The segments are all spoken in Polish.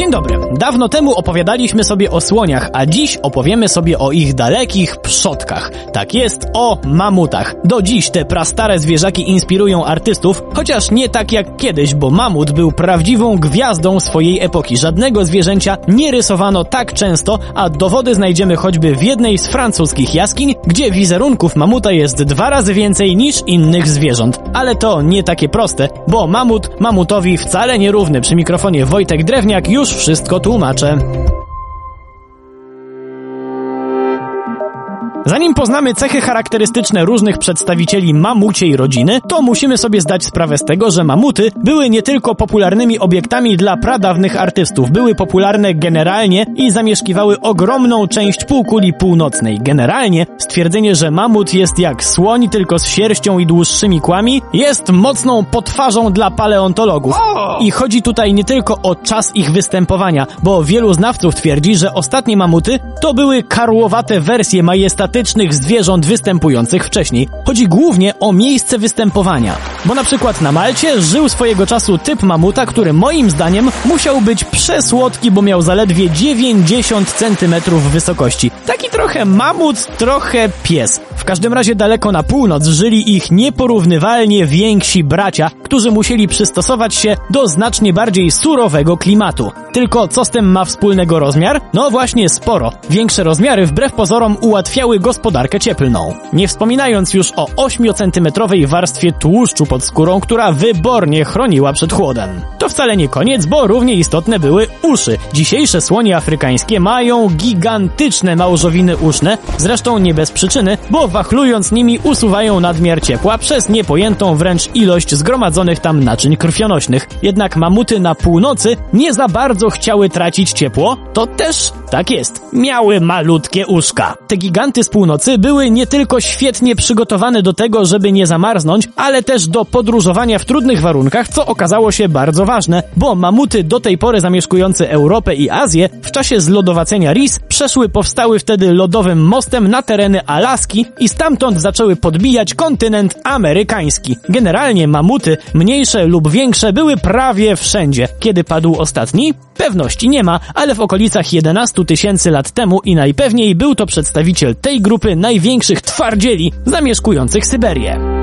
Dzień dobry. Dawno temu opowiadaliśmy sobie o słoniach, a dziś opowiemy sobie o ich dalekich przodkach. Tak jest, o mamutach. Do dziś te prastare zwierzaki inspirują artystów, chociaż nie tak jak kiedyś, bo mamut był prawdziwą gwiazdą swojej epoki. Żadnego zwierzęcia nie rysowano tak często, a dowody znajdziemy choćby w jednej z francuskich jaskiń, gdzie wizerunków mamuta jest dwa razy więcej niż innych zwierząt. Ale to nie takie proste, bo mamut mamutowi wcale nierówny. Przy mikrofonie Wojtek Drewniak już wszystko tłumaczę. Zanim poznamy cechy charakterystyczne różnych przedstawicieli mamuciej rodziny, to musimy sobie zdać sprawę z tego, że mamuty były nie tylko popularnymi obiektami dla pradawnych artystów, były popularne generalnie i zamieszkiwały ogromną część półkuli północnej. Generalnie stwierdzenie, że mamut jest jak słoń, tylko z sierścią i dłuższymi kłami, jest mocną potwarzą dla paleontologów. I chodzi tutaj nie tylko o czas ich występowania, bo wielu znawców twierdzi, że ostatnie mamuty to były karłowate wersje majestatyczne zwierząt występujących wcześniej. Chodzi głównie o miejsce występowania. Bo na przykład na Malcie żył swojego czasu typ mamuta, który moim zdaniem musiał być przesłodki, bo miał zaledwie 90 cm wysokości. Taki trochę mamut, trochę pies. W każdym razie daleko na północ żyli ich nieporównywalnie więksi bracia, którzy musieli przystosować się do znacznie bardziej surowego klimatu. Tylko co z tym ma wspólnego rozmiar? No właśnie sporo. Większe rozmiary wbrew pozorom ułatwiały gospodarkę cieplną. Nie wspominając już o 8-centymetrowej warstwie tłuszczu pod skórą, która wybornie chroniła przed chłodem. Wcale nie koniec, bo równie istotne były uszy. Dzisiejsze słonie afrykańskie mają gigantyczne małżowiny uszne, zresztą nie bez przyczyny, bo wachlując nimi usuwają nadmiar ciepła przez niepojętą wręcz ilość zgromadzonych tam naczyń krwionośnych. Jednak mamuty na północy nie za bardzo chciały tracić ciepło, to też, tak jest, miały malutkie uszka. Te giganty z północy były nie tylko świetnie przygotowane do tego, żeby nie zamarznąć, ale też do podróżowania w trudnych warunkach, co okazało się bardzo ważne, bo mamuty do tej pory zamieszkujące Europę i Azję w czasie zlodowacenia Ris przeszły powstały wtedy lodowym mostem na tereny Alaski i stamtąd zaczęły podbijać kontynent amerykański. Generalnie mamuty, mniejsze lub większe, były prawie wszędzie. Kiedy padł ostatni? Pewności nie ma, ale w okolicach 11 tysięcy lat temu i najpewniej był to przedstawiciel tej grupy największych twardzieli zamieszkujących Syberię.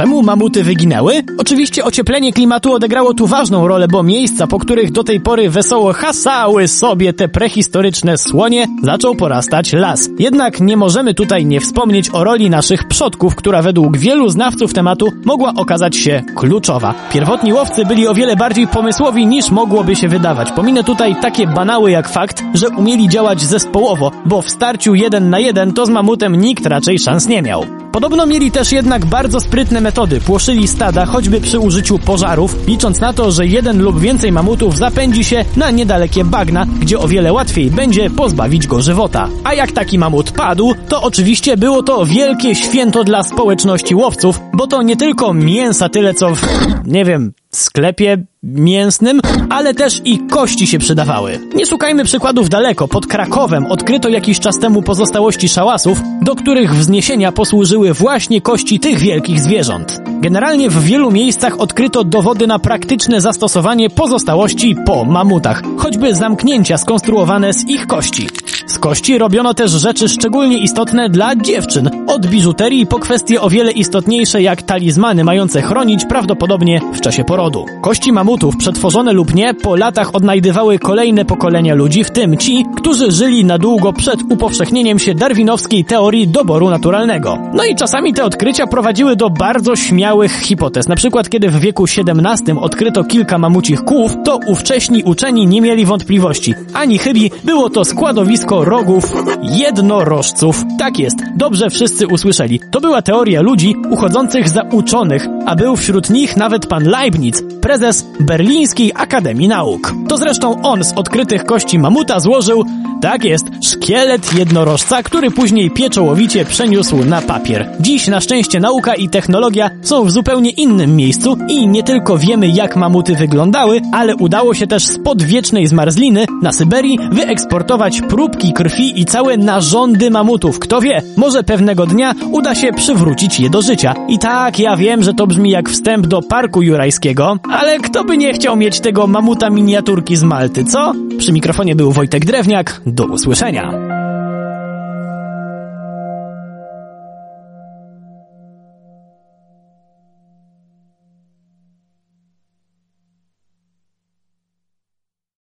Czemu mamuty wyginęły? Oczywiście ocieplenie klimatu odegrało tu ważną rolę, bo miejsca, po których do tej pory wesoło hasały sobie te prehistoryczne słonie, zaczął porastać las. Jednak nie możemy tutaj nie wspomnieć o roli naszych przodków, która według wielu znawców tematu mogła okazać się kluczowa. Pierwotni łowcy byli o wiele bardziej pomysłowi niż mogłoby się wydawać. Pominę tutaj takie banały jak fakt, że umieli działać zespołowo, bo w starciu jeden na jeden to z mamutem nikt raczej szans nie miał. Podobno mieli też jednak bardzo sprytne metody. Płoszyli stada choćby przy użyciu pożarów, licząc na to, że jeden lub więcej mamutów zapędzi się na niedalekie bagna, gdzie o wiele łatwiej będzie pozbawić go żywota. A jak taki mamut padł, to oczywiście było to wielkie święto dla społeczności łowców, bo to nie tylko mięsa tyle co w, nie wiem, sklepie mięsnym, ale też i kości się przydawały. Nie szukajmy przykładów daleko. Pod Krakowem odkryto jakiś czas temu pozostałości szałasów, do których wzniesienia posłużyły właśnie kości tych wielkich zwierząt. Generalnie w wielu miejscach odkryto dowody na praktyczne zastosowanie pozostałości po mamutach, choćby zamknięcia skonstruowane z ich kości. Z kości robiono też rzeczy szczególnie istotne dla dziewczyn, od biżuterii po kwestie o wiele istotniejsze jak talizmany mające chronić prawdopodobnie w czasie porodu. Kości mamutów, przetworzone lub nie, po latach odnajdywały kolejne pokolenia ludzi, w tym ci, którzy żyli na długo przed upowszechnieniem się darwinowskiej teorii doboru naturalnego. No i czasami te odkrycia prowadziły do bardzo śmiałych hipotez. Na przykład, kiedy w wieku XVII odkryto kilka mamucich kłów, to ówcześni uczeni nie mieli wątpliwości. Ani chybi, było to składowisko rogów jednorożców. Tak jest, dobrze wszyscy usłyszeli. To była teoria ludzi uchodzących za uczonych, a był wśród nich nawet pan Leibniz, prezes Berlińskiej Akademii Nauk. To zresztą on z odkrytych kości mamuta złożył Tak jest, szkielet jednorożca, który później pieczołowicie przeniósł na papier. Dziś na szczęście nauka i technologia są w zupełnie innym miejscu i nie tylko wiemy jak mamuty wyglądały, ale udało się też spod wiecznej zmarzliny na Syberii wyeksportować próbki krwi i całe narządy mamutów. Kto wie, może pewnego dnia uda się przywrócić je do życia. I tak, ja wiem, że to brzmi jak wstęp do Parku Jurajskiego, ale kto by nie chciał mieć tego mamuta miniaturki z Malty, co? Przy mikrofonie był Wojtek Drewniak. Do usłyszenia.